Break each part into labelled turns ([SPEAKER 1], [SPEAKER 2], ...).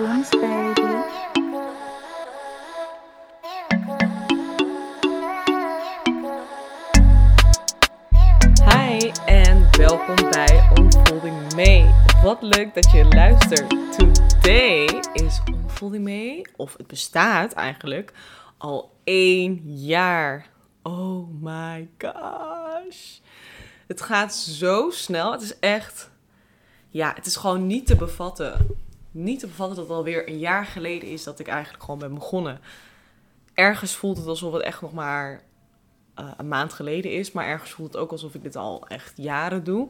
[SPEAKER 1] Hi en welkom bij Unfolding May. Wat leuk dat je luistert. Today is Unfolding May, of het bestaat eigenlijk, al één jaar. Oh my gosh. Het gaat zo snel. Het is echt, ja, het is gewoon niet te bevatten. Niet te bevatten dat het alweer een jaar geleden is dat ik eigenlijk gewoon ben begonnen. Ergens voelt het alsof het echt nog maar uh, een maand geleden is. Maar ergens voelt het ook alsof ik dit al echt jaren doe.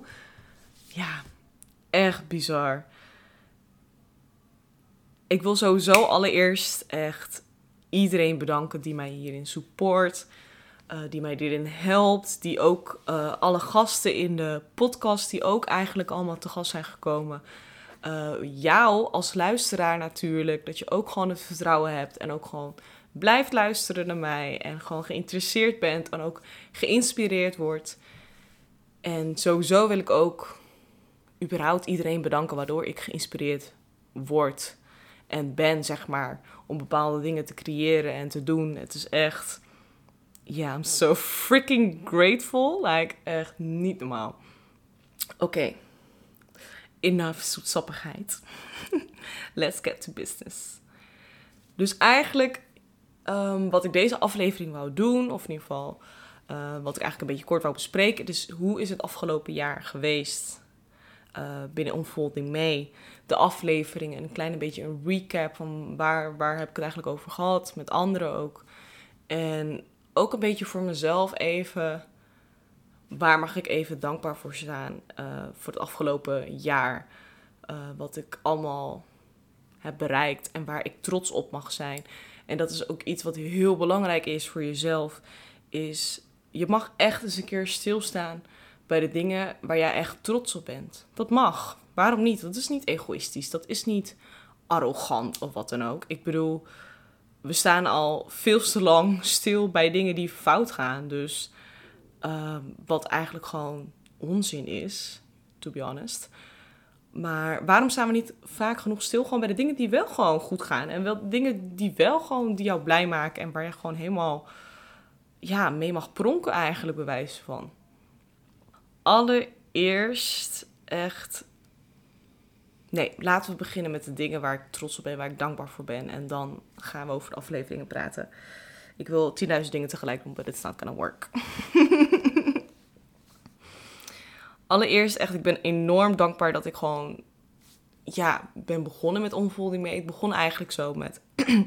[SPEAKER 1] Ja, echt bizar. Ik wil sowieso allereerst echt iedereen bedanken die mij hierin support. Uh, die mij hierin helpt. Die ook uh, alle gasten in de podcast, die ook eigenlijk allemaal te gast zijn gekomen. Uh, jou als luisteraar natuurlijk. Dat je ook gewoon het vertrouwen hebt en ook gewoon blijft luisteren naar mij en gewoon geïnteresseerd bent en ook geïnspireerd wordt. En sowieso wil ik ook überhaupt iedereen bedanken waardoor ik geïnspireerd word en ben, zeg maar, om bepaalde dingen te creëren en te doen. Het is echt, ja, I'm so freaking grateful. Like, echt niet normaal. Oké. Enough zoetsappigheid. Let's get to business. Dus eigenlijk Um, wat ik deze aflevering wou doen, of in ieder geval uh, wat ik eigenlijk een beetje kort wou bespreken. Dus hoe is het afgelopen jaar geweest uh, binnen Unfolding mee? De aflevering en een klein beetje een recap van waar, waar heb ik het eigenlijk over gehad, met anderen ook. En ook een beetje voor mezelf even, waar mag ik even dankbaar voor staan uh, voor het afgelopen jaar. wat ik allemaal heb bereikt en waar ik trots op mag zijn. En dat is ook iets wat heel belangrijk is voor jezelf. Is je mag echt eens een keer stilstaan bij de dingen waar jij echt trots op bent. Dat mag. Waarom niet? Dat is niet egoïstisch. Dat is niet arrogant of wat dan ook. Ik bedoel, we staan al veel te lang stil bij dingen die fout gaan. Dus uh, wat eigenlijk gewoon onzin is, to be honest. Maar waarom staan we niet vaak genoeg stil gewoon bij de dingen die wel gewoon goed gaan? En wel dingen die wel gewoon die jou blij maken en waar je gewoon helemaal ja, mee mag pronken eigenlijk bewijs van. Allereerst echt... Nee, laten we beginnen met de dingen waar ik trots op ben, waar ik dankbaar voor ben. En dan gaan we over de afleveringen praten. Ik wil 10.000 dingen tegelijk doen, but it's not gonna work. allereerst echt, ik ben enorm dankbaar dat ik gewoon, ja, ben begonnen met Onvolding mee. Ik begon eigenlijk zo met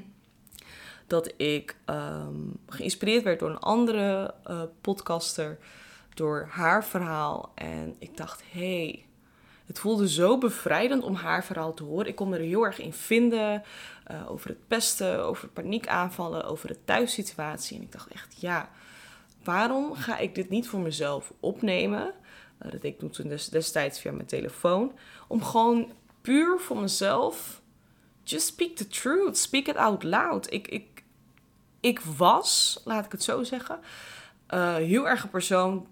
[SPEAKER 1] dat ik um, geïnspireerd werd door een andere uh, podcaster, door haar verhaal. En ik dacht, hey, het voelde zo bevrijdend om haar verhaal te horen. Ik kon me er heel erg in vinden. Uh, over het pesten, over paniekaanvallen, over de thuissituatie. En ik dacht echt, ja, waarom ga ik dit niet voor mezelf opnemen? Uh, dat ik toen destijds via mijn telefoon. Om gewoon puur voor mezelf. Just speak the truth. Speak it out loud. Ik, ik, ik was, laat ik het zo zeggen, uh, heel erg een persoon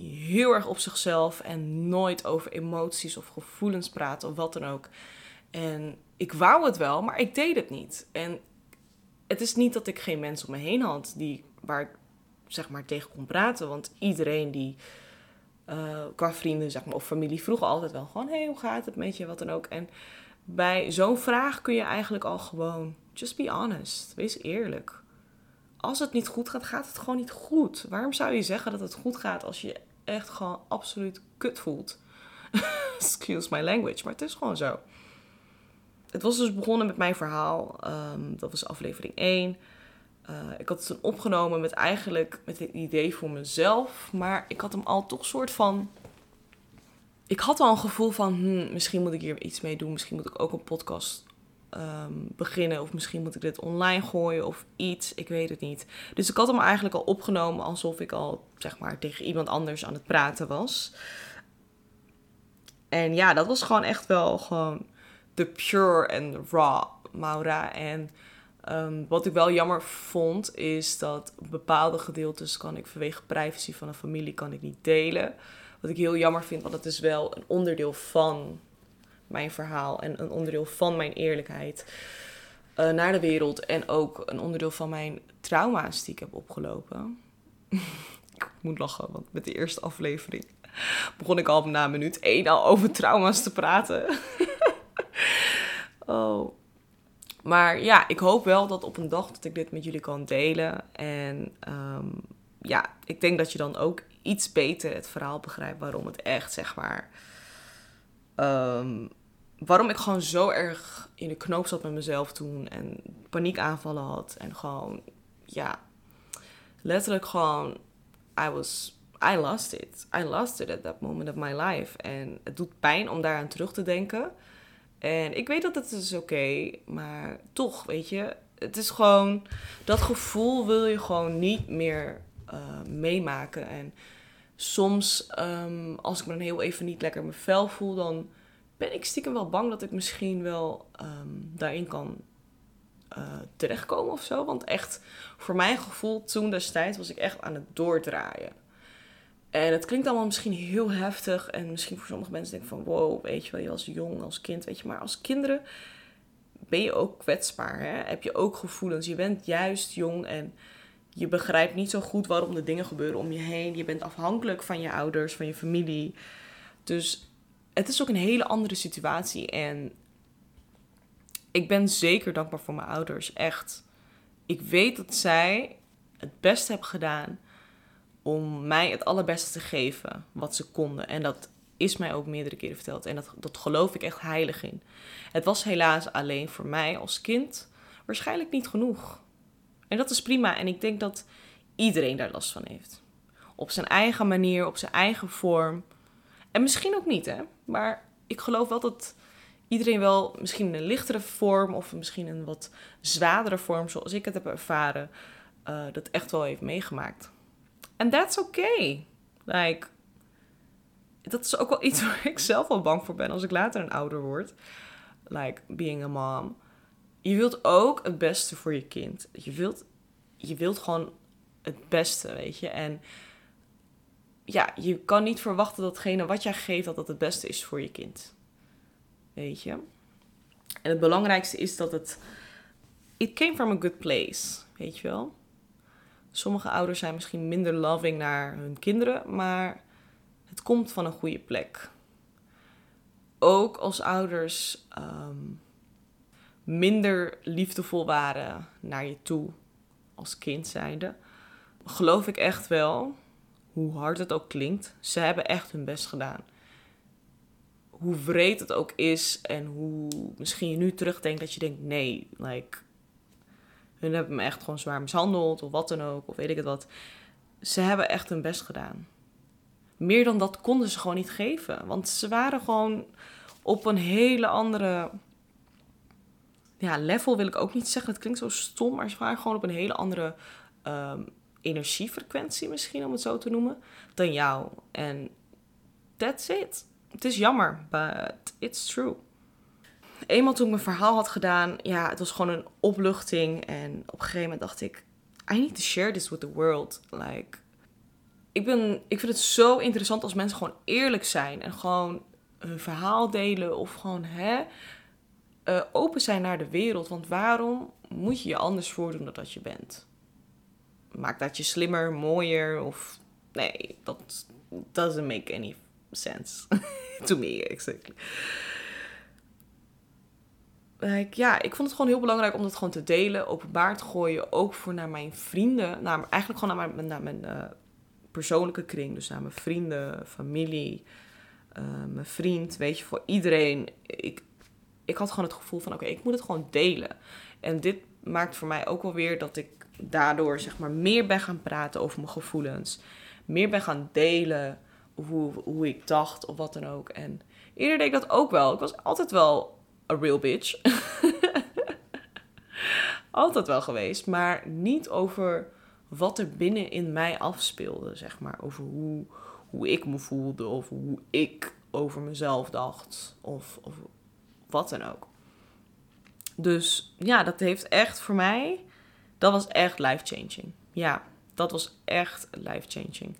[SPEAKER 1] heel erg op zichzelf en nooit over emoties of gevoelens praat of wat dan ook. En ik wou het wel, maar ik deed het niet. En het is niet dat ik geen mensen om me heen had die, waar ik zeg maar tegen kon praten. Want iedereen die uh, qua vrienden zeg maar, of familie vroegen altijd wel gewoon: hey, hoe gaat het met je? Wat dan ook. En bij zo'n vraag kun je eigenlijk al gewoon: just be honest. Wees eerlijk. Als het niet goed gaat, gaat het gewoon niet goed. Waarom zou je zeggen dat het goed gaat als je echt gewoon absoluut kut voelt? Excuse my language, maar het is gewoon zo. Het was dus begonnen met mijn verhaal. Um, dat was aflevering 1. Uh, ik had het opgenomen met eigenlijk met het idee voor mezelf. Maar ik had hem al toch soort van. Ik had al een gevoel van, hm, misschien moet ik hier iets mee doen. Misschien moet ik ook een podcast um, beginnen. Of misschien moet ik dit online gooien of iets. Ik weet het niet. Dus ik had hem eigenlijk al opgenomen alsof ik al, zeg maar, tegen iemand anders aan het praten was. En ja, dat was gewoon echt wel gewoon de pure en raw Maura. En Um, wat ik wel jammer vond, is dat bepaalde gedeeltes kan ik vanwege privacy van een familie kan ik niet delen. Wat ik heel jammer vind, want het is wel een onderdeel van mijn verhaal en een onderdeel van mijn eerlijkheid uh, naar de wereld. En ook een onderdeel van mijn trauma's die ik heb opgelopen. ik moet lachen, want met de eerste aflevering begon ik al na minuut één al over trauma's te praten. oh. Maar ja, ik hoop wel dat op een dag dat ik dit met jullie kan delen. En ehm, ja, ik denk dat je dan ook iets beter het verhaal begrijpt waarom het echt, zeg maar. Ehm, waarom ik gewoon zo erg in de knoop zat met mezelf toen en paniekaanvallen had. En gewoon, ja, letterlijk gewoon, I was, I lost it. I lost it at that moment of my life. En het doet pijn om daaraan terug te denken. En ik weet dat het is oké, maar toch, weet je, het is gewoon, dat gevoel wil je gewoon niet meer uh, meemaken. En soms, um, als ik me dan heel even niet lekker mijn vel voel, dan ben ik stiekem wel bang dat ik misschien wel um, daarin kan uh, terechtkomen of zo. Want echt, voor mijn gevoel toen destijds was ik echt aan het doordraaien. En het klinkt allemaal misschien heel heftig. En misschien voor sommige mensen denken van... Wow, weet je wel, je als jong, als kind, weet je. Maar als kinderen ben je ook kwetsbaar. Hè? Heb je ook gevoelens. Je bent juist jong en je begrijpt niet zo goed waarom de dingen gebeuren om je heen. Je bent afhankelijk van je ouders, van je familie. Dus het is ook een hele andere situatie. En ik ben zeker dankbaar voor mijn ouders. Echt. Ik weet dat zij het beste hebben gedaan om mij het allerbeste te geven wat ze konden. En dat is mij ook meerdere keren verteld. En dat, dat geloof ik echt heilig in. Het was helaas alleen voor mij als kind waarschijnlijk niet genoeg. En dat is prima. En ik denk dat iedereen daar last van heeft. Op zijn eigen manier, op zijn eigen vorm. En misschien ook niet, hè. Maar ik geloof wel dat iedereen wel misschien een lichtere vorm... of misschien een wat zwaardere vorm, zoals ik het heb ervaren... Uh, dat echt wel heeft meegemaakt. En that's okay. Like, dat is ook wel iets waar ik zelf wel bang voor ben als ik later een ouder word. Like, being a mom je wilt ook het beste voor je kind. Je wilt, je wilt gewoon het beste, weet je. En ja, je kan niet verwachten datgene wat jij geeft, dat dat het beste is voor je kind. Weet je. En het belangrijkste is dat het... It came from a good place, weet je wel. Sommige ouders zijn misschien minder loving naar hun kinderen, maar het komt van een goede plek. Ook als ouders... Ehm, minder liefdevol waren naar je toe als kind zijnde, geloof ik echt wel, hoe hard het ook klinkt, ze hebben echt hun best gedaan. Hoe vreed het ook is en hoe misschien je nu terugdenkt dat je denkt, nee, like, hun hebben me echt gewoon zwaar mishandeld of wat dan ook, of weet ik het wat. Ze hebben echt hun best gedaan. Meer dan dat konden ze gewoon niet geven, want ze waren gewoon op een hele andere ja, level wil ik ook niet zeggen. Het klinkt zo stom, maar ze waren gewoon op een hele andere um, energiefrequentie misschien, om het zo te noemen, dan jou. En that's it. Het is jammer, but it's true. Eenmaal toen ik mijn verhaal had gedaan, ja, het was gewoon een opluchting. En op een gegeven moment dacht ik, I need to share this with the world. Like, ik, ben, ik vind het zo interessant als mensen gewoon eerlijk zijn en gewoon hun verhaal delen of gewoon, hè, uh, open zijn naar de wereld. Want waarom moet je je anders voordoen dan dat je bent? Maakt dat je slimmer, mooier of... Nee, dat doesn't make any sense. to me, exactly. Ja, ik vond het gewoon heel belangrijk om dat gewoon te delen, openbaar te gooien. Ook voor naar mijn vrienden. Naar, eigenlijk gewoon naar mijn, naar mijn uh, persoonlijke kring. Dus naar mijn vrienden, familie, uh, mijn vriend. Weet je, voor iedereen. Ik, ik had gewoon het gevoel van oké, ik moet het gewoon delen. En dit maakt voor mij ook wel weer dat ik daardoor zeg maar meer ben gaan praten over mijn gevoelens. Meer ben gaan delen hoe, hoe ik dacht of wat dan ook. En eerder deed ik dat ook wel. Ik was altijd wel a real bitch. altijd wel geweest. Maar niet over wat er binnen in mij afspeelde, zeg maar. Over hoe, hoe ik me voelde of hoe ik over mezelf dacht. Of, of wat dan ook. Dus ja, dat heeft echt voor mij, dat was echt life-changing. Ja, dat was echt life-changing.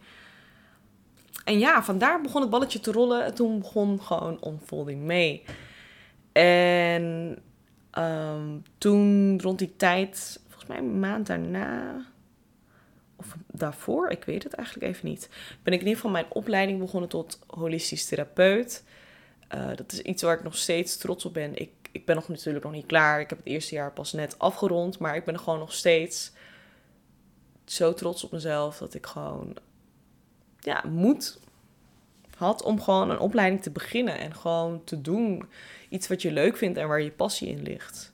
[SPEAKER 1] En ja, vandaar begon het balletje te rollen en toen begon gewoon Unfolding mee. En ehm, toen rond die tijd, volgens mij een maand daarna, of daarvoor, ik weet het eigenlijk even niet, ben ik in ieder geval mijn opleiding begonnen tot holistisch therapeut. Uh, dat is iets waar ik nog steeds trots op ben. Ik, ik ben nog natuurlijk nog niet klaar. Ik heb het eerste jaar pas net afgerond, maar ik ben er gewoon nog steeds zo trots op mezelf dat ik gewoon ja, moed had om gewoon een opleiding te beginnen en gewoon te doen iets wat je leuk vindt en waar je passie in ligt.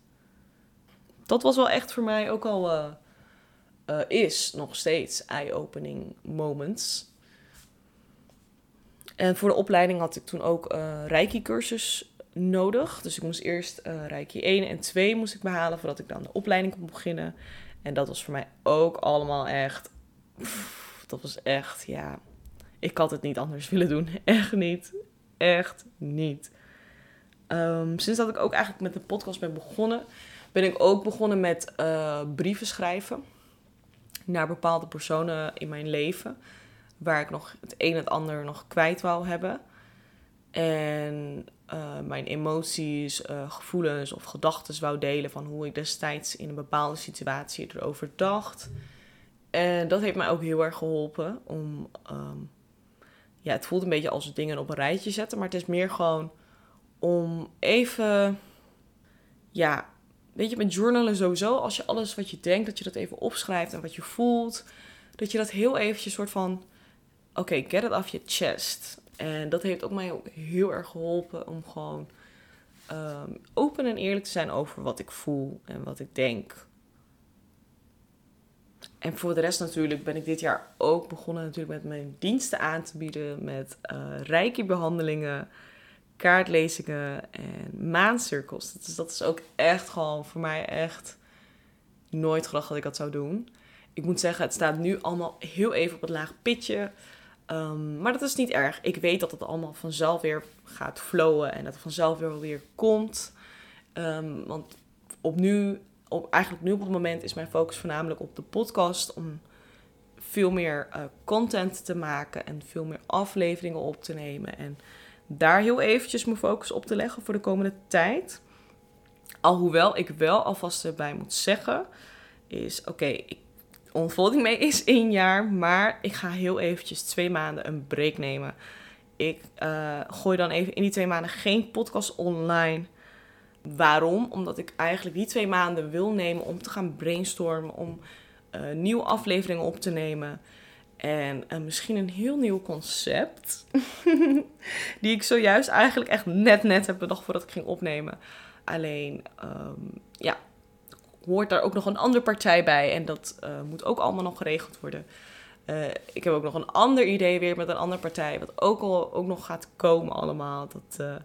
[SPEAKER 1] Dat was wel echt voor mij ook al uh, uh, is nog steeds eye-opening moments. En voor de opleiding had ik toen ook uh, Reiki-cursus nodig. Dus ik moest eerst uh, Reiki 1 en 2 moest ik behalen voordat ik dan de opleiding kon beginnen. En dat was voor mij ook allemaal echt. dat was echt, ja. Ik had het niet anders willen doen. Echt niet. Echt niet. Um, sinds dat ik ook eigenlijk met de podcast ben begonnen, ben ik ook begonnen met uh, brieven schrijven naar bepaalde personen in mijn leven. Waar ik nog het een en het ander nog kwijt wou hebben. En uh, mijn emoties, uh, gevoelens of gedachten wou delen van hoe ik destijds in een bepaalde situatie erover dacht. En dat heeft mij ook heel erg geholpen om. Um, ja, het voelt een beetje als dingen op een rijtje zetten, maar het is meer gewoon om even. Ja, weet je, met journalen sowieso, als je alles wat je denkt, dat je dat even opschrijft en wat je voelt, dat je dat heel eventjes soort van. Oké, okay, get it off je chest. En dat heeft ook mij heel erg geholpen om gewoon um, open en eerlijk te zijn over wat ik voel en wat ik denk. En voor de rest natuurlijk ben ik dit jaar ook begonnen natuurlijk met mijn diensten aan te bieden. Met uh, reiki-behandelingen, kaartlezingen en maancirkels. Dus dat is ook echt gewoon voor mij echt nooit gedacht dat ik dat zou doen. Ik moet zeggen, het staat nu allemaal heel even op het laag pitje. Um, maar dat is niet erg. Ik weet dat het allemaal vanzelf weer gaat flowen en dat het vanzelf weer weer komt. Um, want op nu, op, eigenlijk nu op het moment is mijn focus voornamelijk op de podcast. Om veel meer uh, content te maken en veel meer afleveringen op te nemen. En daar heel eventjes mijn focus op te leggen voor de komende tijd. Alhoewel ik wel alvast erbij moet zeggen, is oké, okay, mee is één jaar, maar ik ga heel eventjes twee maanden een break nemen. Ik uh, gooi dan even in die twee maanden geen podcast online. Waarom? Omdat ik eigenlijk die twee maanden wil nemen om te gaan brainstormen, om uh, nieuwe afleveringen op te nemen. En uh, misschien een heel nieuw concept. die ik zojuist eigenlijk echt net net heb bedacht voordat ik ging opnemen. Alleen, um, ja, hoort daar ook nog een andere partij bij. En dat uh, moet ook allemaal nog geregeld worden. Uh, ik heb ook nog een ander idee weer met een andere partij. Wat ook, al, ook nog gaat komen allemaal. Dat,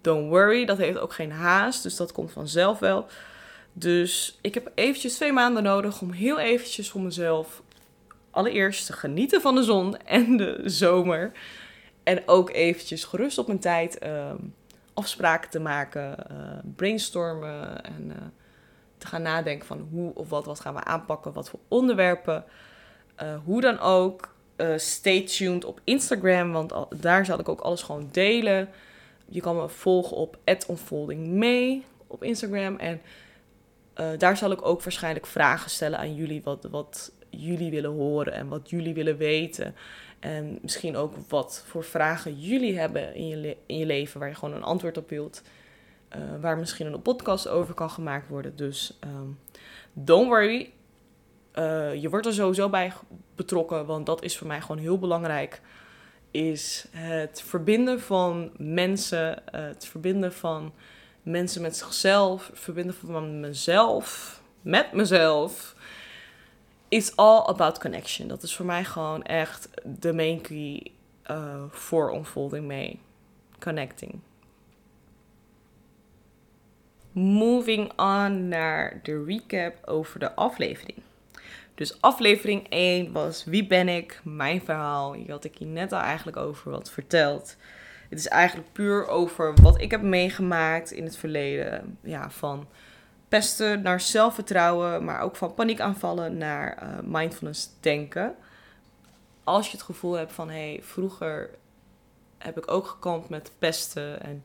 [SPEAKER 1] don't worry, dat heeft ook geen haast. Dus dat komt vanzelf wel. Dus ik heb eventjes twee maanden nodig om heel eventjes voor mezelf... allereerst te genieten van de zon en de zomer. En ook eventjes gerust op mijn tijd afspraken te maken, brainstormen en te gaan nadenken van hoe of wat, wat gaan we aanpakken, wat voor onderwerpen. Uh, hoe dan ook, stay tuned op Instagram, want daar zal ik ook alles gewoon delen. Je kan me volgen op @onfoldingmee op Instagram en daar zal ik ook waarschijnlijk vragen stellen aan jullie wat, wat jullie willen horen en wat jullie willen weten. En misschien ook wat voor vragen jullie hebben in je, in je leven waar je gewoon een antwoord op wilt. Uh, waar misschien een podcast over kan gemaakt worden. Dus um, don't worry. Uh, je wordt er sowieso bij betrokken, want dat is voor mij gewoon heel belangrijk. Is het verbinden van mensen, uh, het verbinden van mensen met zichzelf, het verbinden van mezelf met mezelf. It's all about connection. Dat is voor mij gewoon echt de main key voor Unfolding mee. Connecting moving on naar de recap over de aflevering. Dus aflevering 1 was Wie ben ik? Mijn verhaal. Hier had ik je net al eigenlijk over wat verteld. Het is eigenlijk puur over wat ik heb meegemaakt in het verleden. Ja, van pesten naar zelfvertrouwen, maar ook van paniekaanvallen naar uh, mindfulness denken. Als je het gevoel hebt van hé, hey, vroeger heb ik ook gekampt met pesten en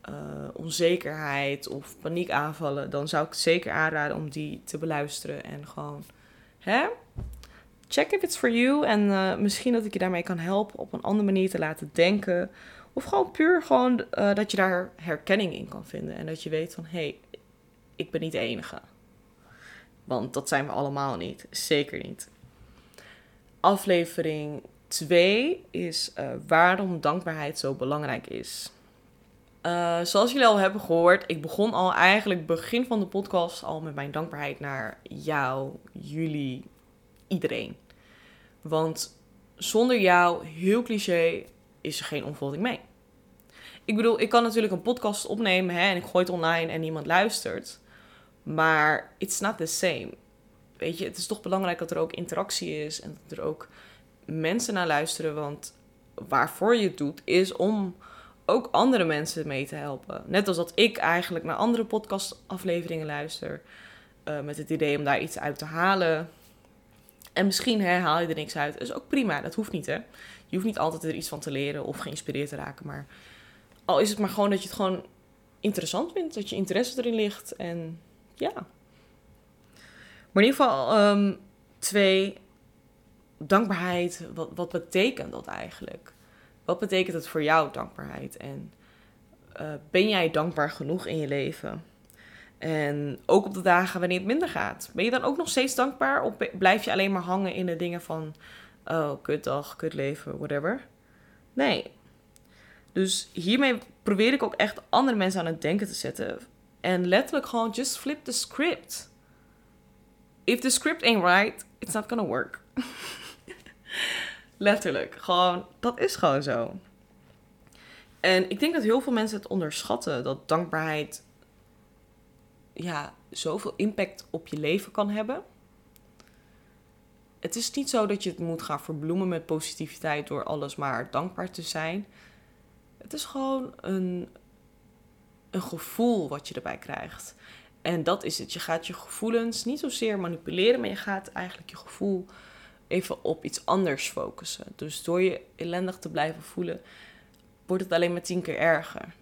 [SPEAKER 1] eh, onzekerheid of paniekaanvallen, dan zou ik het zeker aanraden om die te beluisteren en gewoon, hè? Check if it's for you en eh, misschien dat ik je daarmee kan helpen op een andere manier te laten denken. Of gewoon puur gewoon eh, dat je daar herkenning in kan vinden en dat je weet van, hé, hey, ik ben niet de enige. Want dat zijn we allemaal niet, zeker niet. Aflevering 2 is waarom dankbaarheid zo belangrijk is. Uh, zoals jullie al hebben gehoord, ik begon al eigenlijk begin van de podcast al met mijn dankbaarheid naar jou, jullie, iedereen. Want zonder jou, heel cliché, is er geen onvoldoende mee. Ik bedoel, ik kan natuurlijk een podcast opnemen hè, en ik gooi het online en niemand luistert. Maar it's not the same. Weet je, het is toch belangrijk dat er ook interactie is en dat er ook mensen naar luisteren. Want waarvoor je het doet, is om ook andere mensen mee te helpen. Net als dat ik eigenlijk naar andere podcastafleveringen luister. Uh, met het idee om daar iets uit te halen. En misschien haal je er niks uit. Dat is ook prima, dat hoeft niet hè. Je hoeft niet altijd er iets van te leren of geïnspireerd te raken. Maar al is het maar gewoon dat je het gewoon interessant vindt. Dat je interesse erin ligt. En ja. Maar in ieder geval, um, twee, dankbaarheid. Wat, wat betekent dat eigenlijk? Wat betekent het voor jou, dankbaarheid? En uh, ben jij dankbaar genoeg in je leven? En ook op de dagen wanneer het minder gaat. Ben je dan ook nog steeds dankbaar? Of blijf je alleen maar hangen in de dingen van... Oh, kut dag, kut leven, whatever. Nee. Dus hiermee probeer ik ook echt andere mensen aan het denken te zetten. En letterlijk gewoon just flip the script. If the script ain't right, it's not gonna work. Letterlijk. Gewoon, dat is gewoon zo. En ik denk dat heel veel mensen het onderschatten. Dat dankbaarheid ja, zoveel impact op je leven kan hebben. Het is niet zo dat je het moet gaan verbloemen met positiviteit door alles maar dankbaar te zijn. Het is gewoon een, een gevoel wat je erbij krijgt. En dat is het. Je gaat je gevoelens niet zozeer manipuleren, maar je gaat eigenlijk je gevoel even op iets anders focussen. Dus door je ellendig te blijven voelen, wordt het alleen maar tien keer erger.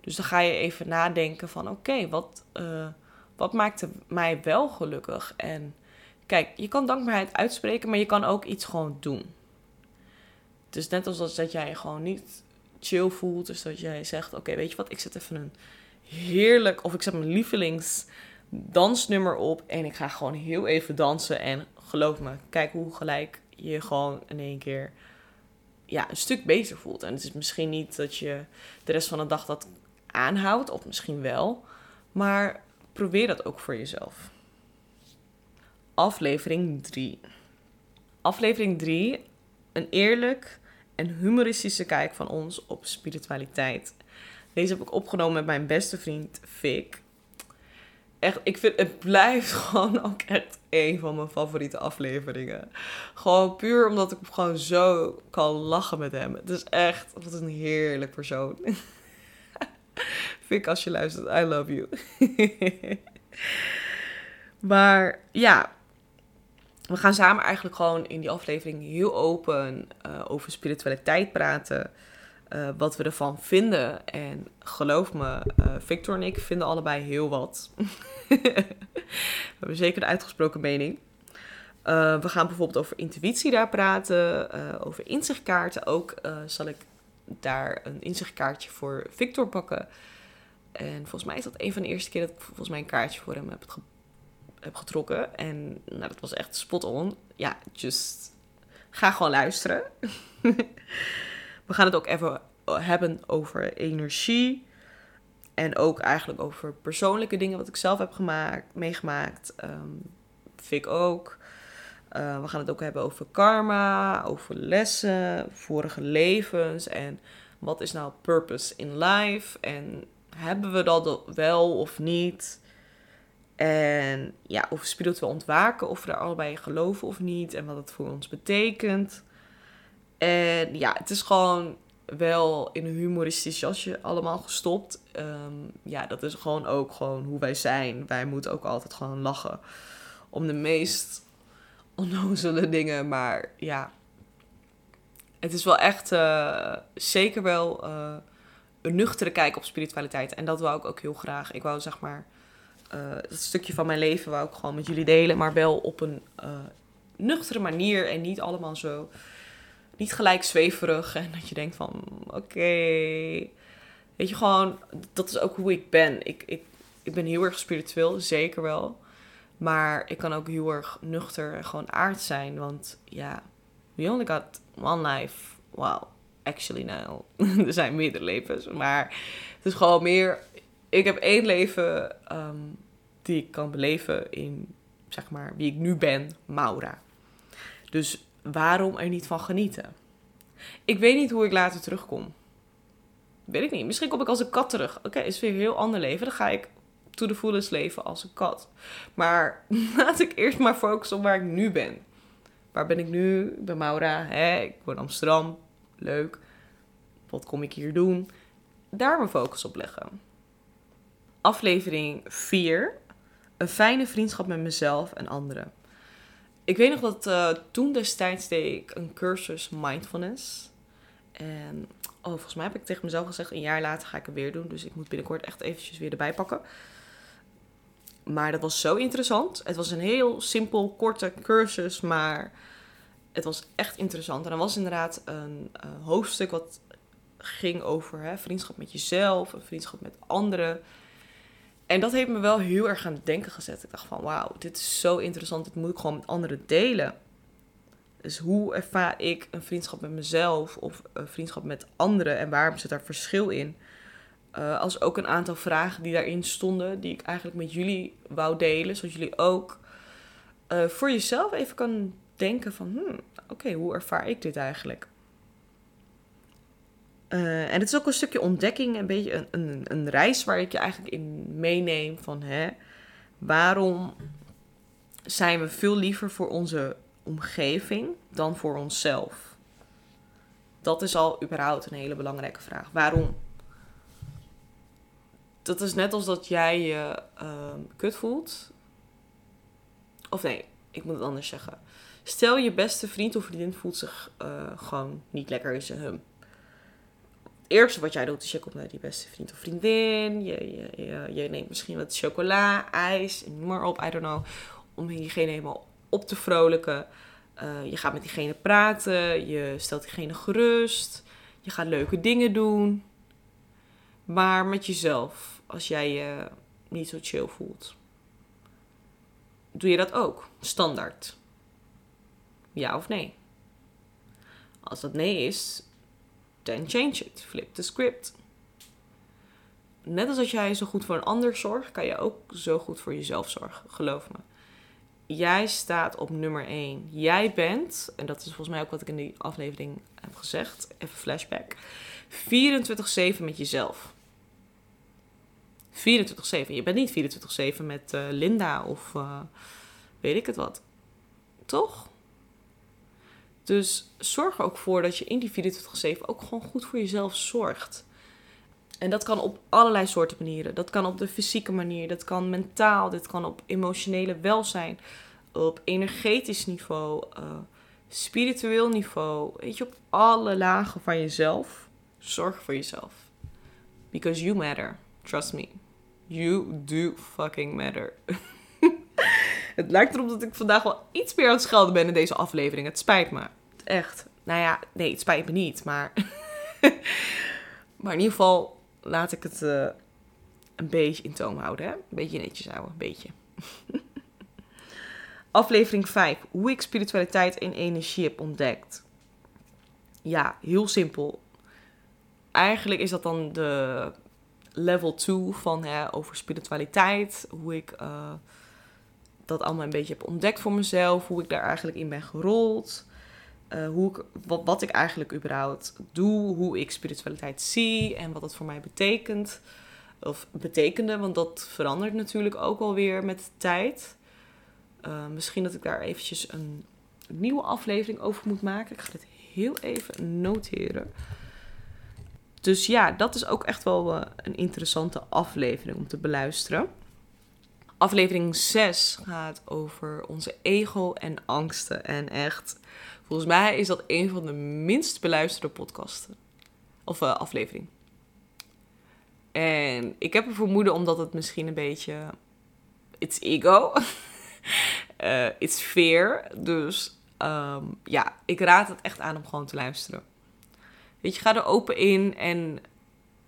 [SPEAKER 1] Dus dan ga je even nadenken van oké, wat, uh, wat maakt mij wel gelukkig? En kijk, je kan dankbaarheid uitspreken, maar je kan ook iets gewoon doen. Dus net als dat jij gewoon niet chill voelt. Dus dat jij zegt, oké, weet je wat, ik zet even een heerlijk, of ik zet mijn lievelings dansnummer op en ik ga gewoon heel even dansen en geloof me, kijk hoe gelijk je gewoon in één keer ja, een stuk beter voelt. En het is misschien niet dat je de rest van de dag dat aanhoudt, of misschien wel, maar probeer dat ook voor jezelf. Aflevering 3. Aflevering 3, een eerlijk en humoristische kijk van ons op spiritualiteit. Deze heb ik opgenomen met mijn beste vriend Vic echt, ik vind het blijft gewoon ook echt een van mijn favoriete afleveringen. Gewoon puur omdat ik gewoon zo kan lachen met hem. Het is echt, wat een heerlijk persoon. Vind ik als je luistert, I love you. maar ja, we gaan samen eigenlijk gewoon in die aflevering heel open uh, over spiritualiteit praten. Uh, wat we ervan vinden. En geloof me, uh, Victor en ik vinden allebei heel wat. we hebben zeker een uitgesproken mening. We gaan bijvoorbeeld over intuïtie daar praten, over inzichtkaarten. Ook zal ik daar een inzichtkaartje voor Victor pakken. En volgens mij is dat een van de eerste keer dat ik volgens mij een kaartje voor hem heb, heb getrokken. En nou, dat was echt spot on. Ja, just ga gewoon luisteren. We gaan het ook even hebben over energie. En ook eigenlijk over persoonlijke dingen wat ik zelf heb gemaakt, meegemaakt. Um, Fik ook. Uh, we gaan het ook hebben over karma, over lessen, vorige levens en wat is nou purpose in life en hebben we dat wel of niet? En ja, of spiritueel ontwaken, of we er allebei geloven of niet en wat het voor ons betekent. En ja, het is gewoon wel in een humoristisch jasje allemaal gestopt. Ehm, ja, dat is gewoon ook gewoon hoe wij zijn. Wij moeten ook altijd gewoon lachen om de meest onnozele dingen. Maar ja, het is wel echt uh, zeker wel uh, een nuchtere kijk op spiritualiteit. En dat wou ik ook heel graag. Ik wou zeg maar dat stukje van mijn leven wou ik gewoon met jullie delen, maar wel op een uh, nuchtere manier en niet allemaal zo, niet gelijk zweverig en dat je denkt van, oké, weet je gewoon, dat is ook hoe ik ben. Ik, ik, ik ben heel erg spiritueel, zeker wel, maar ik kan ook heel erg nuchter en gewoon aard zijn, want ja, we only got one life. Wow, actually now, er zijn meerdere levens, maar het is gewoon meer ik heb één leven um, die ik kan beleven in, zeg maar, wie ik nu ben, Maura. Dus waarom er niet van genieten? Ik weet niet hoe ik later terugkom. Weet ik niet. Misschien kom ik als een kat terug. Oké, is weer een heel ander leven. Dan ga ik to the fullest leven als een kat. Maar laat ik eerst maar focussen op waar ik nu ben. Waar ben ik nu? Ik ben Maura. Hè? Ik woon in Amsterdam. Leuk. Wat kom ik hier doen? Daar mijn focus op leggen aflevering 4. Een fijne vriendschap met mezelf en anderen. Ik weet nog dat uh, toen destijds deed ik een cursus mindfulness. En oh, volgens mij heb ik tegen mezelf gezegd, een jaar later ga ik het weer doen. Dus ik moet binnenkort echt eventjes weer erbij pakken. Maar dat was zo interessant. Het was een heel simpel, korte cursus, maar het was echt interessant. En er was inderdaad een uh, hoofdstuk wat ging over hè, vriendschap met jezelf, een vriendschap met anderen. En dat heeft me wel heel erg aan het denken gezet. Ik dacht van, wauw, dit is zo interessant. Dit moet ik gewoon met anderen delen. Dus hoe ervaar ik een vriendschap met mezelf of een vriendschap met anderen en waarom zit daar verschil in? Uh, als ook een aantal vragen die daarin stonden, die ik eigenlijk met jullie wou delen, zodat jullie ook uh, voor jezelf even kan denken van, hmm, oké, hoe ervaar ik dit eigenlijk? Uh, en het is ook een stukje ontdekking, een beetje een, een, een, reis waar ik je eigenlijk in meeneem van hè, waarom zijn we veel liever voor onze omgeving dan voor onszelf? Dat is al überhaupt een hele belangrijke vraag. Waarom? Dat is net als dat jij je uh, kut voelt. Of nee, ik moet het anders zeggen. Stel je beste vriend of vriendin voelt zich uh, gewoon niet lekker in zijn hum eerste wat jij doet is je komt naar die beste vriend of vriendin. Je, je, je, neemt misschien wat chocola, ijs, noem maar op, I don't know. Om diegene helemaal op te vrolijken. Uh, je gaat met diegene praten. Je stelt diegene gerust. Je gaat leuke dingen doen. Maar met jezelf, als jij je niet zo chill voelt. Doe je dat ook? Standaard. Ja of nee? Als dat nee is, then change it. Flip the script. Net als dat jij zo goed voor een ander zorgt, kan je ook zo goed voor jezelf zorgen. Geloof me. Jij staat op nummer 1. Jij bent, en dat is volgens mij ook wat ik in die aflevering heb gezegd, even flashback. 24-7 met jezelf. 24-7. Je bent niet 24-7 met uh, Linda of uh, weet ik het wat. Toch? Dus zorg er ook voor dat je in die 24-7 ook gewoon goed voor jezelf zorgt. En dat kan op allerlei soorten manieren. Dat kan op de fysieke manier, dat kan mentaal, dit kan op emotionele welzijn, op energetisch niveau, uh, spiritueel niveau. Weet je, op alle lagen van jezelf. Zorg voor jezelf. Because you matter. Trust me. You do fucking matter. het lijkt erop dat ik vandaag wel iets meer aan het schelden ben in deze aflevering. Het spijt me echt. Nou ja, nee, het spijt me niet, maar. maar in ieder geval laat ik het uh, een beetje in toom houden. Hè? Een beetje netjes houden, een beetje. Aflevering 5. Hoe ik spiritualiteit en energie heb ontdekt. Ja, heel simpel. Eigenlijk is dat dan de level 2 van hè, over spiritualiteit. Hoe ik uh, dat allemaal een beetje heb ontdekt voor mezelf. Hoe ik daar eigenlijk in ben gerold. Uh, hoe ik, wat, wat ik eigenlijk überhaupt doe, hoe ik spiritualiteit zie en wat dat voor mij betekent. Of betekende, want dat verandert natuurlijk ook alweer met de tijd. Uh, misschien dat ik daar eventjes een nieuwe aflevering over moet maken. Ik ga dit heel even noteren. Dus ja, dat is ook echt wel uh, een interessante aflevering om te beluisteren. Aflevering 6 gaat over onze ego en angsten. En echt, Volgens mij is dat een van de minst beluisterde podcasten. Of uh, aflevering. En ik heb een vermoeden omdat het misschien een beetje... It's ego. uh, it's fear. Dus um, ja, ik raad het echt aan om gewoon te luisteren. Weet je, ga er open in. En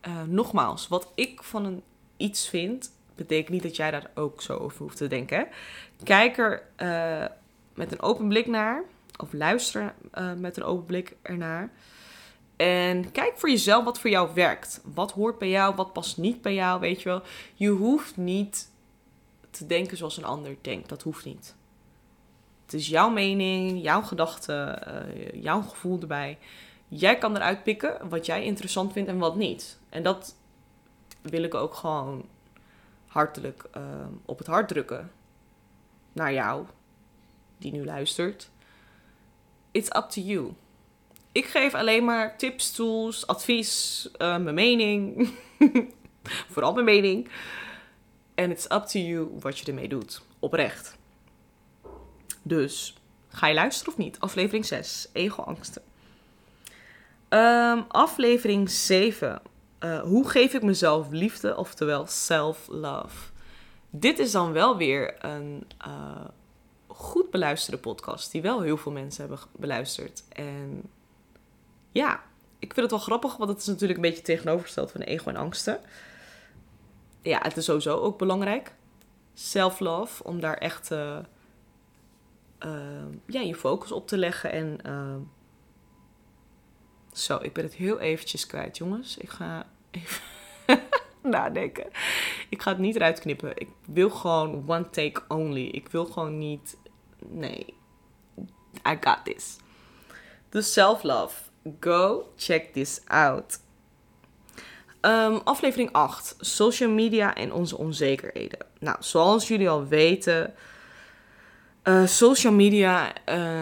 [SPEAKER 1] uh, nogmaals, wat ik van een iets vind... betekent niet dat jij daar ook zo over hoeft te denken. Kijk er met een open blik naar. Of luister met een open blik ernaar. En kijk voor jezelf wat voor jou werkt. Wat hoort bij jou, wat past niet bij jou, weet je wel. Je hoeft niet te denken zoals een ander denkt. Dat hoeft niet. Het is jouw mening, jouw gedachten, uh, jouw gevoel erbij. Jij kan eruit pikken wat jij interessant vindt en wat niet. En dat wil ik ook gewoon hartelijk uh, op het hart drukken. Naar jou, die nu luistert. It's up to you. Ik geef alleen maar tips, tools, advies, uh, mijn mening. Vooral mijn mening. En it's up to you wat je ermee doet. Oprecht. Dus, ga je luisteren of niet? Aflevering 6, ego-angsten. Um, aflevering 7. Uh, hoe geef ik mezelf liefde, oftewel self-love? Dit is dan wel weer een uh, goed beluisterde podcast, die wel heel veel mensen hebben beluisterd. En ja, ik vind het wel grappig, want het is natuurlijk een beetje tegenovergesteld van ego en angsten. Ja, het is sowieso ook belangrijk. Self-love, om daar echt uh, uh, ja, je focus op te leggen. En uh, zo, ik ben het heel eventjes kwijt, jongens. Ik ga even nadenken. Ik ga het niet eruit knippen. Ik wil gewoon one take only. Ik wil gewoon niet. Nee. I got this. Dus self-love. Go check this out. Um, aflevering 8. Social media en onze onzekerheden. Nou, zoals jullie al weten. Uh, social media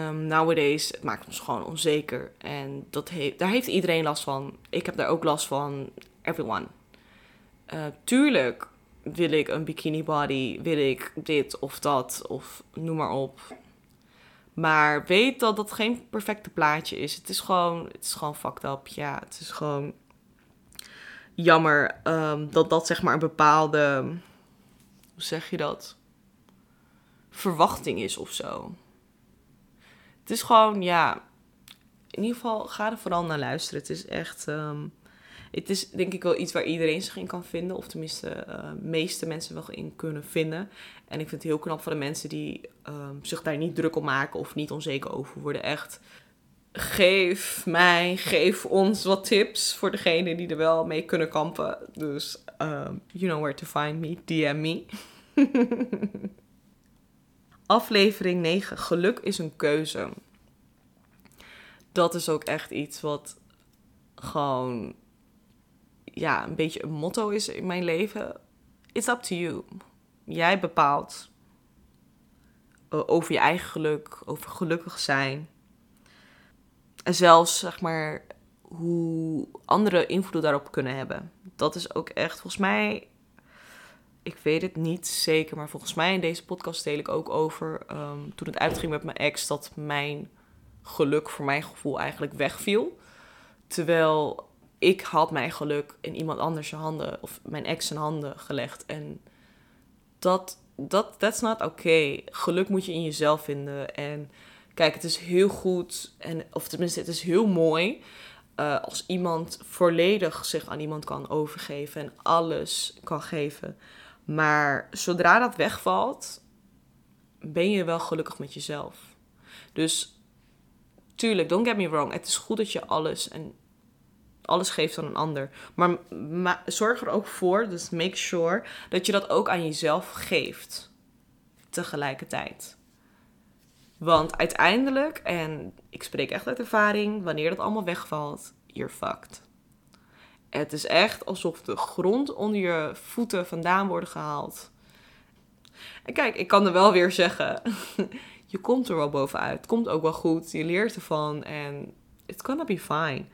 [SPEAKER 1] um, nowadays het maakt ons gewoon onzeker. En dat heeft, daar heeft iedereen last van. Ik heb daar ook last van. Everyone. Uh, tuurlijk wil ik een bikini body. Wil ik dit of dat. Of noem maar op. Maar weet dat dat geen perfecte plaatje is. Het is gewoon, het is gewoon fucked up. Ja, het is gewoon jammer um, dat dat zeg maar een bepaalde, hoe zeg je dat? Verwachting is of zo. Het is gewoon, ja, in ieder geval ga er vooral naar luisteren. Het is echt, um, het is denk ik wel iets waar iedereen zich in kan vinden. Of tenminste, de uh, meeste mensen wel in kunnen vinden. En ik vind het heel knap van de mensen die um, zich daar niet druk om maken of niet onzeker over worden. Echt, geef mij, geef ons wat tips voor degene die er wel mee kunnen kampen. Dus, um, you know where to find me, DM me. Aflevering 9, geluk is een keuze. Dat is ook echt iets wat gewoon ja, een beetje een motto is in mijn leven. It's up to you. Jij bepaalt uh, over je eigen geluk, over gelukkig zijn. En zelfs, zeg maar, hoe andere invloed daarop kunnen hebben. Dat is ook echt, volgens mij, ik weet het niet zeker, maar volgens mij in deze podcast deel ik ook over, um, toen het uitging met mijn ex, dat mijn geluk voor mijn gevoel eigenlijk wegviel. Terwijl ik had mijn geluk in iemand anders handen, of mijn ex zijn handen gelegd. En dat, dat that's not oké. Okay. Geluk moet je in jezelf vinden. En kijk, het is heel goed, en, of tenminste, het is heel mooi uh, als iemand volledig zich aan iemand kan overgeven en alles kan geven. Maar zodra dat wegvalt, ben je wel gelukkig met jezelf. Dus tuurlijk, don't get me wrong. Het is goed dat je alles en alles geeft aan een ander. Maar, maar zorg er ook voor, dus make sure, dat je dat ook aan jezelf geeft. Tegelijkertijd. Want uiteindelijk, en ik spreek echt uit ervaring, wanneer dat allemaal wegvalt, you're fucked. Het is echt alsof de grond onder je voeten vandaan wordt gehaald. En kijk, ik kan er wel weer zeggen, je komt er wel bovenuit. Het komt ook wel goed, je leert ervan en it's gonna be fine.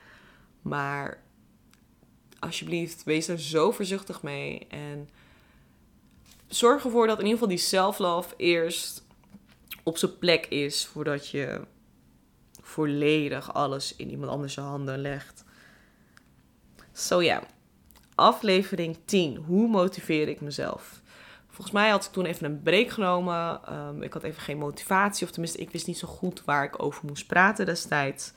[SPEAKER 1] Maar alsjeblieft, wees er zo voorzichtig mee. En zorg ervoor dat in ieder geval die self-love eerst op zijn plek is. Voordat je volledig alles in iemand anders handen legt. Zo ja. Aflevering 10. Hoe motiveer ik mezelf? Volgens mij had ik toen even een break genomen. Ehm, ik had even geen motivatie. Of tenminste, ik wist niet zo goed waar ik over moest praten destijds.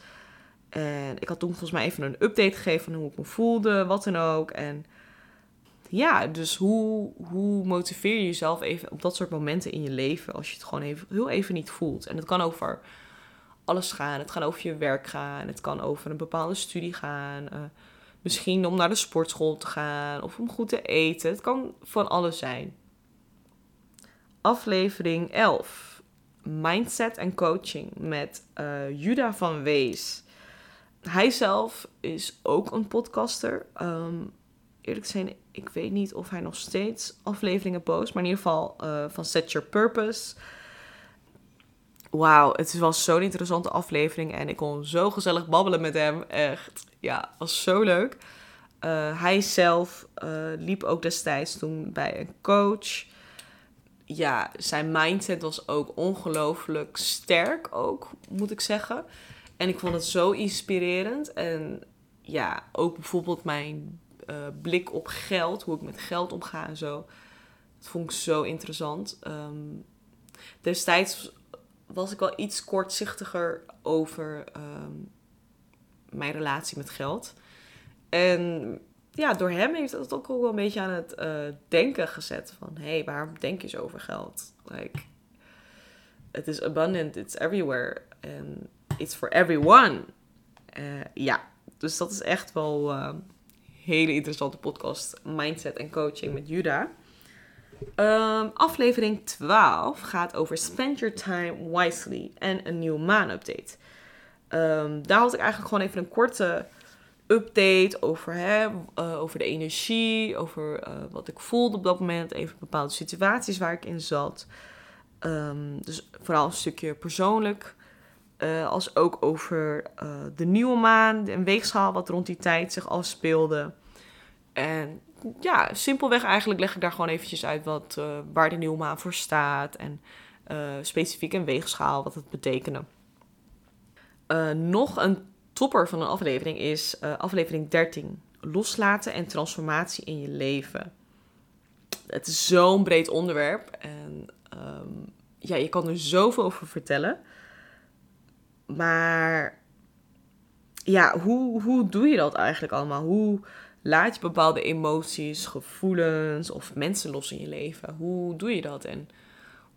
[SPEAKER 1] En ik had toen volgens mij even een update gegeven van hoe ik me voelde, wat dan ook. En ja, dus hoe, hoe motiveer je jezelf even op dat soort momenten in je leven als je het gewoon even, heel even niet voelt? En het kan over alles gaan. Het kan over je werk gaan. Het kan over een bepaalde studie gaan. Uh, misschien om naar de sportschool te gaan of om goed te eten. Het kan van alles zijn. Aflevering 11. Mindset en coaching met uh, Juda van Wees. Hij zelf is ook een podcaster. Um, eerlijk gezegd, ik weet niet of hij nog steeds afleveringen post. Maar in ieder geval uh, van Set Your Purpose. Wauw, het was zo'n interessante aflevering. En ik kon zo gezellig babbelen met hem. Echt, ja, was zo leuk. Uh, hij zelf uh, liep ook destijds toen bij een coach. Ja, zijn mindset was ook ongelooflijk sterk ook, moet ik zeggen. En ik vond het zo inspirerend. En ja, ook bijvoorbeeld mijn uh, blik op geld, hoe ik met geld omga en zo. Dat vond ik zo interessant. Um, destijds was ik wel iets kortzichtiger over um, mijn relatie met geld. En ja, door hem heeft het ook wel een beetje aan het uh, denken gezet. Van, hé, hey, waarom denk je zo over geld? Like, it is abundant, it's everywhere. And it's for everyone. Uh, ja, dus dat is echt wel een hele interessante podcast. Mindset en coaching met Juda. Um, aflevering 12 gaat over Spend Your Time Wisely en een nieuwe maan-update. Um, daar had ik eigenlijk gewoon even een korte update over, hè, uh, over de energie, over wat ik voelde op dat moment, even bepaalde situaties waar ik in zat. Um, dus vooral een stukje persoonlijk, uh, als ook over de nieuwe maan en weegschaal wat rond die tijd zich afspeelde. En ja, simpelweg eigenlijk leg ik daar gewoon eventjes uit wat, uh, waar de nieuwe maan voor staat. En specifiek een weegschaal, wat het betekende. Uh, nog een topper van een aflevering is aflevering 13. Loslaten en transformatie in je leven. Het is zo'n breed onderwerp. En um, ja, je kan er zoveel over vertellen. Maar ja, hoe, hoe doe je dat eigenlijk allemaal? Hoe laat je bepaalde emoties, gevoelens of mensen los in je leven? Hoe doe je dat? En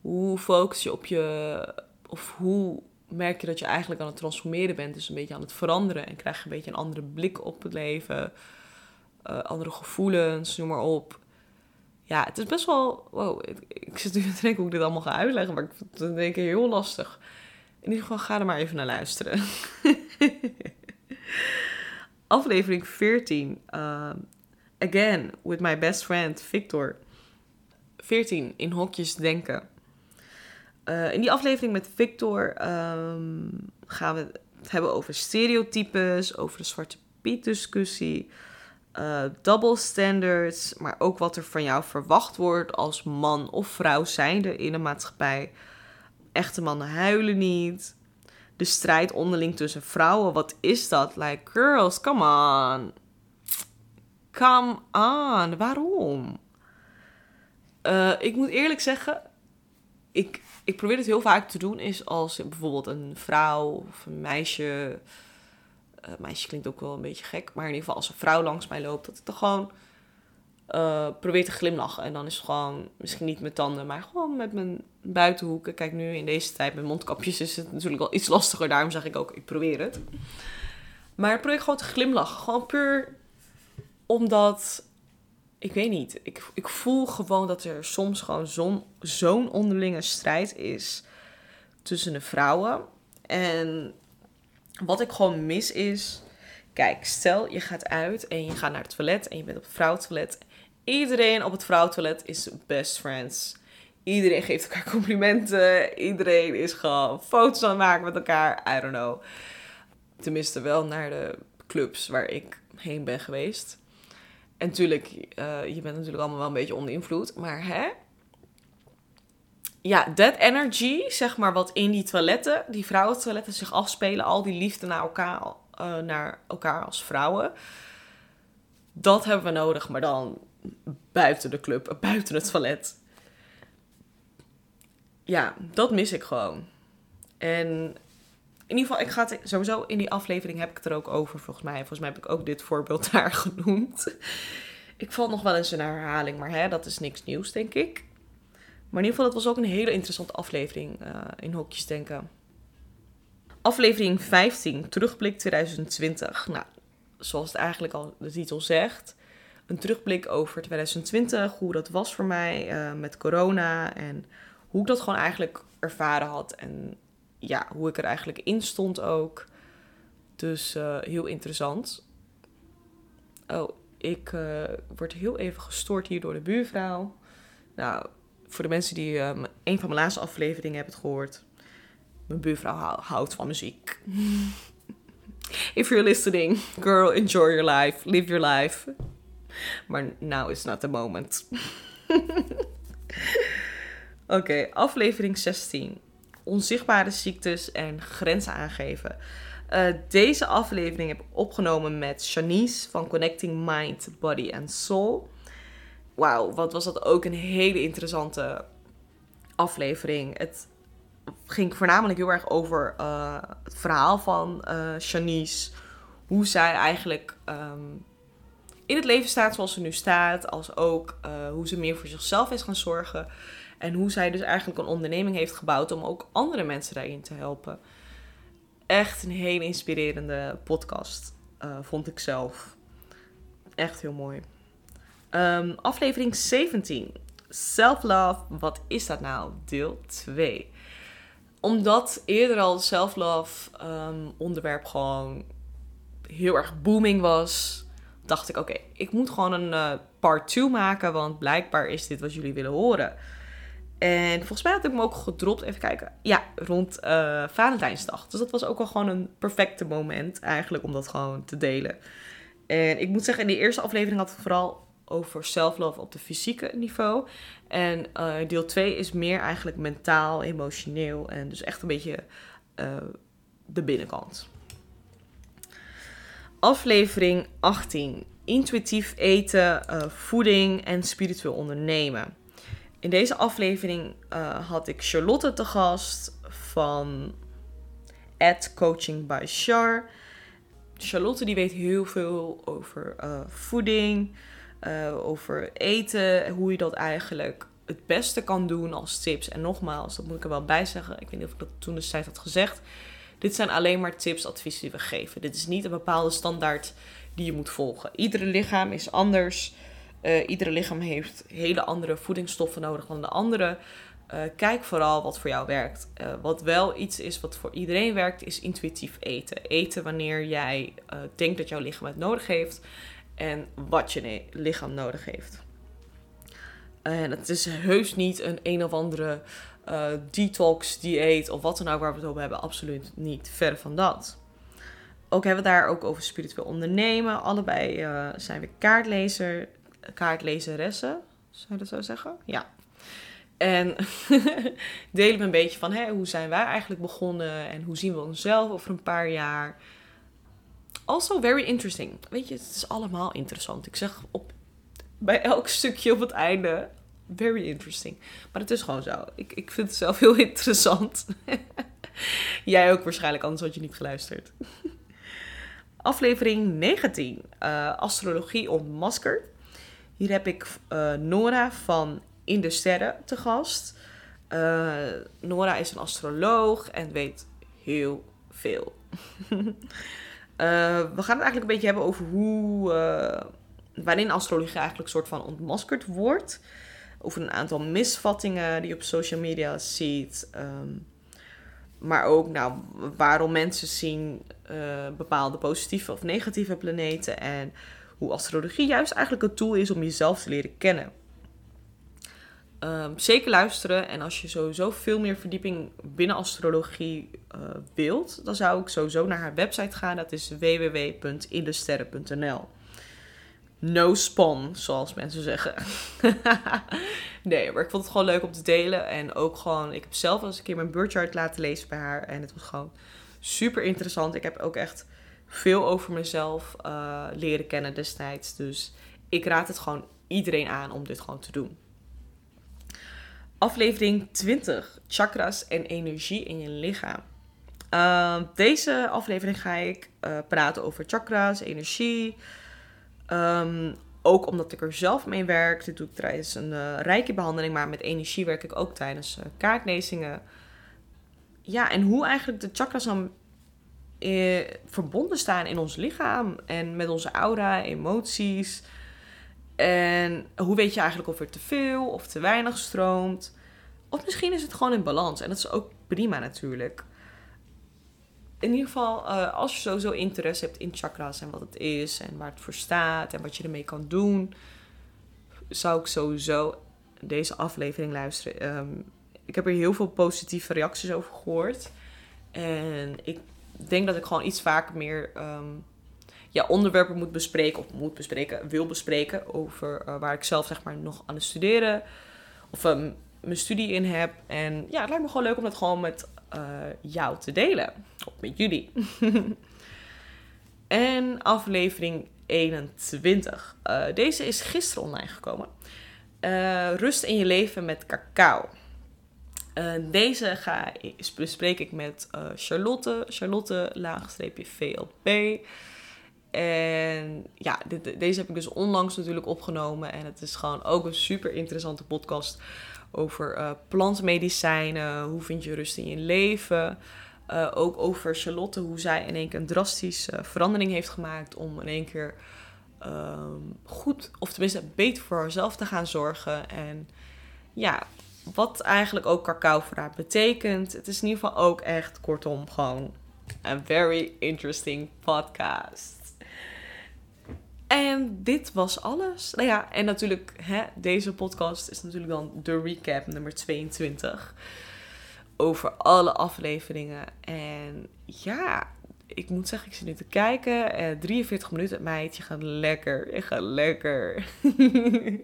[SPEAKER 1] hoe focus je op je. Of hoe merk je dat je eigenlijk aan het transformeren bent? Dus een beetje aan het veranderen. En krijg je een beetje een andere blik op het leven. Uh, andere gevoelens, noem maar op. Ja, het is best wel. Wow, ik, ik zit nu te denken hoe ik dit allemaal ga uitleggen. Maar ik vind het denk ik heel lastig. In ieder geval, ga er maar even naar luisteren. aflevering 14. Uh, again, with my best friend Victor. 14, in hokjes denken. Uh, in die aflevering met Victor um, gaan we het hebben over stereotypes, over de Zwarte Piet discussie, uh, double standards, maar ook wat er van jou verwacht wordt als man of vrouw zijnde in een maatschappij. Echte mannen huilen niet de strijd onderling tussen vrouwen. Wat is dat? Like, girls, come on. Come on. Waarom? Uh, ik moet eerlijk zeggen, ik, ik probeer het heel vaak te doen. Is als bijvoorbeeld een vrouw of een meisje. Uh, meisje klinkt ook wel een beetje gek, maar in ieder geval als een vrouw langs mij loopt, dat ik dan gewoon uh, probeer te glimlachen. En dan is het gewoon, misschien niet met tanden, maar gewoon met mijn buitenhoeken. Kijk, nu in deze tijd met mondkapjes is het natuurlijk wel iets lastiger. Daarom zeg ik ook, ik probeer het. Maar probeer gewoon te glimlachen. Gewoon puur omdat, ik weet niet, ik, ik voel gewoon dat er soms gewoon zo'n zo'n onderlinge strijd is tussen de vrouwen. En wat ik gewoon mis is, kijk, stel je gaat uit en je gaat naar het toilet en je bent op het vrouwentoilet Iedereen op het vrouwentoilet is best friends. Iedereen geeft elkaar complimenten. Iedereen is gewoon foto's aan maken met elkaar. I don't know. Tenminste, wel naar de clubs waar ik heen ben geweest. En natuurlijk, uh, je bent natuurlijk allemaal wel een beetje onder invloed. Maar hè? Ja, that energy, zeg maar, wat in die toiletten, die vrouwentoiletten zich afspelen. Al die liefde naar elkaar, uh, naar elkaar als vrouwen Dat hebben we nodig, maar dan buiten de club, buiten het toilet. Ja, dat mis ik gewoon. En in ieder geval, ik ga het sowieso in die aflevering heb ik het er ook over, volgens mij. Volgens mij heb ik ook dit voorbeeld daar genoemd. Ik val nog wel eens een herhaling, maar hè, dat is niks nieuws, denk ik. Maar in ieder geval, het was ook een hele interessante aflevering uh, in hokjes denken. Aflevering 15, terugblik 2020. Nou, zoals het eigenlijk al de titel zegt. Een terugblik over 2020, hoe dat was voor mij uh, met corona en hoe ik dat gewoon eigenlijk ervaren had. En ja, hoe ik er eigenlijk in stond ook. Dus uh, heel interessant. Oh, ik uh, word heel even gestoord hier door de buurvrouw. Nou, voor de mensen die um, een van mijn laatste afleveringen hebben gehoord. Mijn buurvrouw houdt van muziek. If you're listening, girl, enjoy your life. Live your life. Maar now is not the moment. Oké, aflevering 16. Onzichtbare ziektes en grenzen aangeven. Uh, deze aflevering heb ik opgenomen met Shanice van Connecting Mind, Body and Soul. Wauw, wat was dat ook een hele interessante aflevering. Het ging voornamelijk heel erg over uh, het verhaal van uh, Shanice. Hoe zij eigenlijk um, in het leven staat zoals ze nu staat. Als ook uh, hoe ze meer voor zichzelf is gaan zorgen. En hoe zij dus eigenlijk een onderneming heeft gebouwd om ook andere mensen daarin te helpen. Echt een hele inspirerende podcast, uh, vond ik zelf. Echt heel mooi. Um, aflevering 17. Self-love, wat is dat nou? Deel 2. Omdat eerder al self-love um, onderwerp gewoon heel erg booming was, dacht ik: oké, ik moet gewoon een uh, part 2 maken, want blijkbaar is dit wat jullie willen horen. En volgens mij had ik hem ook gedropt. Even kijken. Ja, rond uh, Valentijnsdag. Dus dat was ook wel gewoon een perfecte moment eigenlijk om dat gewoon te delen. En ik moet zeggen, in de eerste aflevering had het vooral over self-love op de fysieke niveau. En uh, deel 2 is meer eigenlijk mentaal, emotioneel. En dus echt een beetje de binnenkant. Aflevering 18. Intuïtief eten, voeding en spiritueel ondernemen. In deze aflevering uh, had ik Charlotte te gast van Ad Coaching by Char. Charlotte die weet heel veel over uh, voeding, over eten, hoe je dat eigenlijk het beste kan doen als tips. En nogmaals, dat moet ik er wel bij zeggen. Ik weet niet of ik dat toen destijds had gezegd. Dit zijn alleen maar tips, adviezen die we geven. Dit is niet een bepaalde standaard die je moet volgen. Iedere lichaam is anders. Uh, iedere lichaam heeft hele andere voedingsstoffen nodig dan de andere. Uh, kijk vooral wat voor jou werkt. Uh, wat wel iets is wat voor iedereen werkt, is intuïtief eten. Eten wanneer jij denkt dat jouw lichaam het nodig heeft en wat je lichaam nodig heeft. En het is heus niet een een of andere detox dieet of wat dan ook waar we het over hebben. Absoluut niet. Ver van dat. Ook hebben we daar ook over spiritueel ondernemen. Allebei zijn we kaartlezer kaartlezeressen, zou je dat zo zeggen? Ja. En delen we een beetje van hoe zijn wij eigenlijk begonnen en hoe zien we onszelf over een paar jaar. Also very interesting. Weet je, het is allemaal interessant. Ik zeg op, bij elk stukje op het einde very interesting. Maar het is gewoon zo. Ik, ik vind het zelf heel interessant. Jij ook waarschijnlijk, anders had je niet geluisterd. Aflevering 19. Uh, eh, astrologie ontmaskerd. Hier heb ik uh, Nora van In de Sterren te gast. Uh, Nora is een astroloog en weet heel veel. we gaan het eigenlijk een beetje hebben over hoe, waarin astrologie eigenlijk een soort van ontmaskerd wordt. Over een aantal misvattingen die je op social media ziet. Um, maar ook nou, waarom mensen zien bepaalde positieve of negatieve planeten. En hoe astrologie juist eigenlijk een tool is om jezelf te leren kennen. Um, zeker luisteren. En als je sowieso veel meer verdieping binnen astrologie uh, wilt, dan zou ik sowieso naar haar website gaan. Dat is www.indesterren.nl. No spawn, zoals mensen zeggen. nee, maar ik vond het gewoon leuk om te delen. En ook gewoon, ik heb zelf eens een keer mijn birthchart laten lezen bij haar. En het was gewoon super interessant. Ik heb ook echt veel over mezelf uh, leren kennen destijds. Dus ik raad het gewoon iedereen aan om dit gewoon te doen. Aflevering 20: chakras en energie in je lichaam. Uh, deze aflevering ga ik uh, praten over chakras, energie. Um, ook omdat ik er zelf mee werk. Dit doe ik tijdens een uh, rijke behandeling, maar met energie werk ik ook tijdens uh. Ja, en hoe eigenlijk de chakras dan eh, verbonden staan in ons lichaam en met onze aura, emoties. En hoe weet je eigenlijk of er te veel of te weinig stroomt? Of misschien is het gewoon in balans en dat is ook prima natuurlijk. In ieder geval, uh, als je sowieso interesse hebt in chakras en wat het is en waar het voor staat en wat je ermee kan doen, zou ik sowieso deze aflevering luisteren. Um, ik heb er heel veel positieve reacties over gehoord. En ik denk dat ik gewoon iets vaker meer um, ja, onderwerpen moet bespreken, of moet bespreken, wil bespreken, over uh, waar ik zelf zeg maar nog aan het studeren of um, mijn studie in heb. En ja, het lijkt me gewoon leuk om dat gewoon met uh, jou te delen, of met jullie. en aflevering 21. Uh, deze is gisteren online gekomen. rust in je leven met cacao. Deze ga, bespreek ik met Charlotte, Charlotte laagstreepje VLP. En ja, dit, deze heb ik dus onlangs natuurlijk opgenomen. En het is gewoon ook een super interessante podcast over uh, plantmedicijnen. Hoe vind je rust in je leven? ook over Charlotte, hoe zij in één keer een drastische verandering heeft gemaakt om in één keer ehm, goed, of tenminste beter voor haarzelf te gaan zorgen. En ja, wat eigenlijk ook cacao voor haar betekent. Het is in ieder geval ook echt, kortom, gewoon een very interesting podcast. En dit was alles. Nou ja, en natuurlijk, hè, deze podcast is natuurlijk dan de recap nummer 22. Over alle afleveringen. En ja, ik moet zeggen, ik zit nu te kijken. Eh, 43 minuten, meid. Je gaat lekker. Je gaat lekker.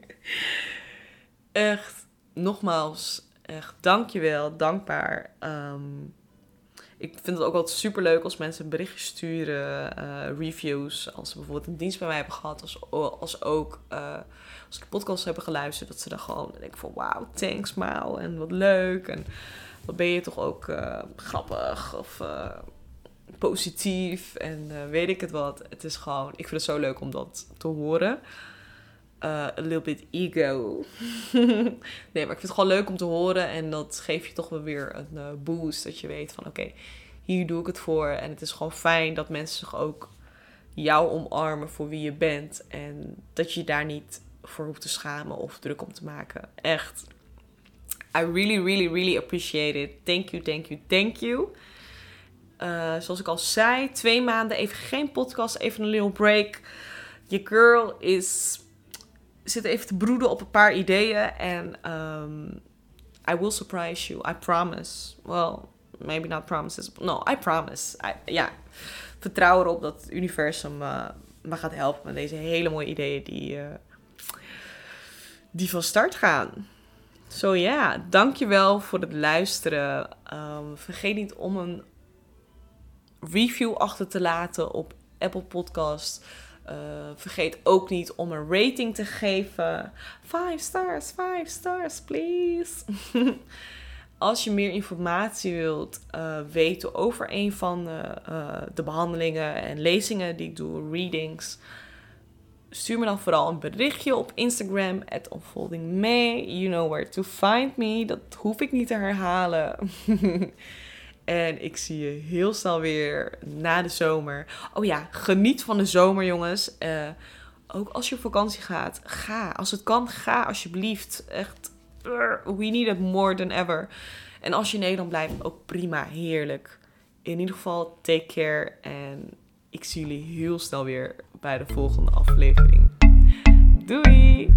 [SPEAKER 1] Echt nogmaals, echt dankjewel, dankbaar. Um, ik vind het ook altijd super leuk als mensen een berichtje sturen, uh, reviews. Als ze bijvoorbeeld een dienst bij mij hebben gehad, als, als ook uh, als ik podcast hebben geluisterd, dat ze dan gewoon denken van wauw, thanks Mao en wat leuk. En wat ben je toch ook uh, grappig of positief en weet ik het wat. Het is gewoon, ik vind het zo leuk om dat te horen uh, a little bit ego. nee, maar ik vind het gewoon leuk om te horen. En dat geeft je toch wel weer een uh, boost. Dat je weet van oké, hier doe ik het voor. En het is gewoon fijn dat mensen zich ook jou omarmen voor wie je bent. En dat je daar niet voor hoeft te schamen of druk om te maken. Echt. I really, really, really appreciate it. Thank you, thank you, thank you. Uh, zoals ik al zei, twee maanden even geen podcast, even een little break. Your girl is zit even te broeden op een paar ideeën. En um, I will surprise you. I promise. Well, maybe not promises. No, I promise. ja, vertrouw erop dat het universum uh, me gaat helpen met deze hele mooie ideeën die, uh, die van start gaan. Zo ja, dankjewel voor het luisteren. Um, vergeet niet om een review achter te laten op Apple Podcast. Uh, vergeet ook niet om een rating te geven. 5 stars, 5 stars, please. Als je meer informatie wilt uh, weten over een van de, uh, de, behandelingen en lezingen die ik doe, readings, stuur me dan vooral een berichtje op Instagram, at. You know where to find me. Dat hoef ik niet te herhalen. En ik zie je heel snel weer na de zomer. Oh ja, geniet van de zomer, jongens. Uh, ook als je op vakantie gaat, ga. Als het kan, ga alsjeblieft. Echt, we need it more than ever. En als je in Nederland blijft, ook prima, heerlijk. In ieder geval, take care. En ik zie jullie heel snel weer bij de volgende aflevering. Doei!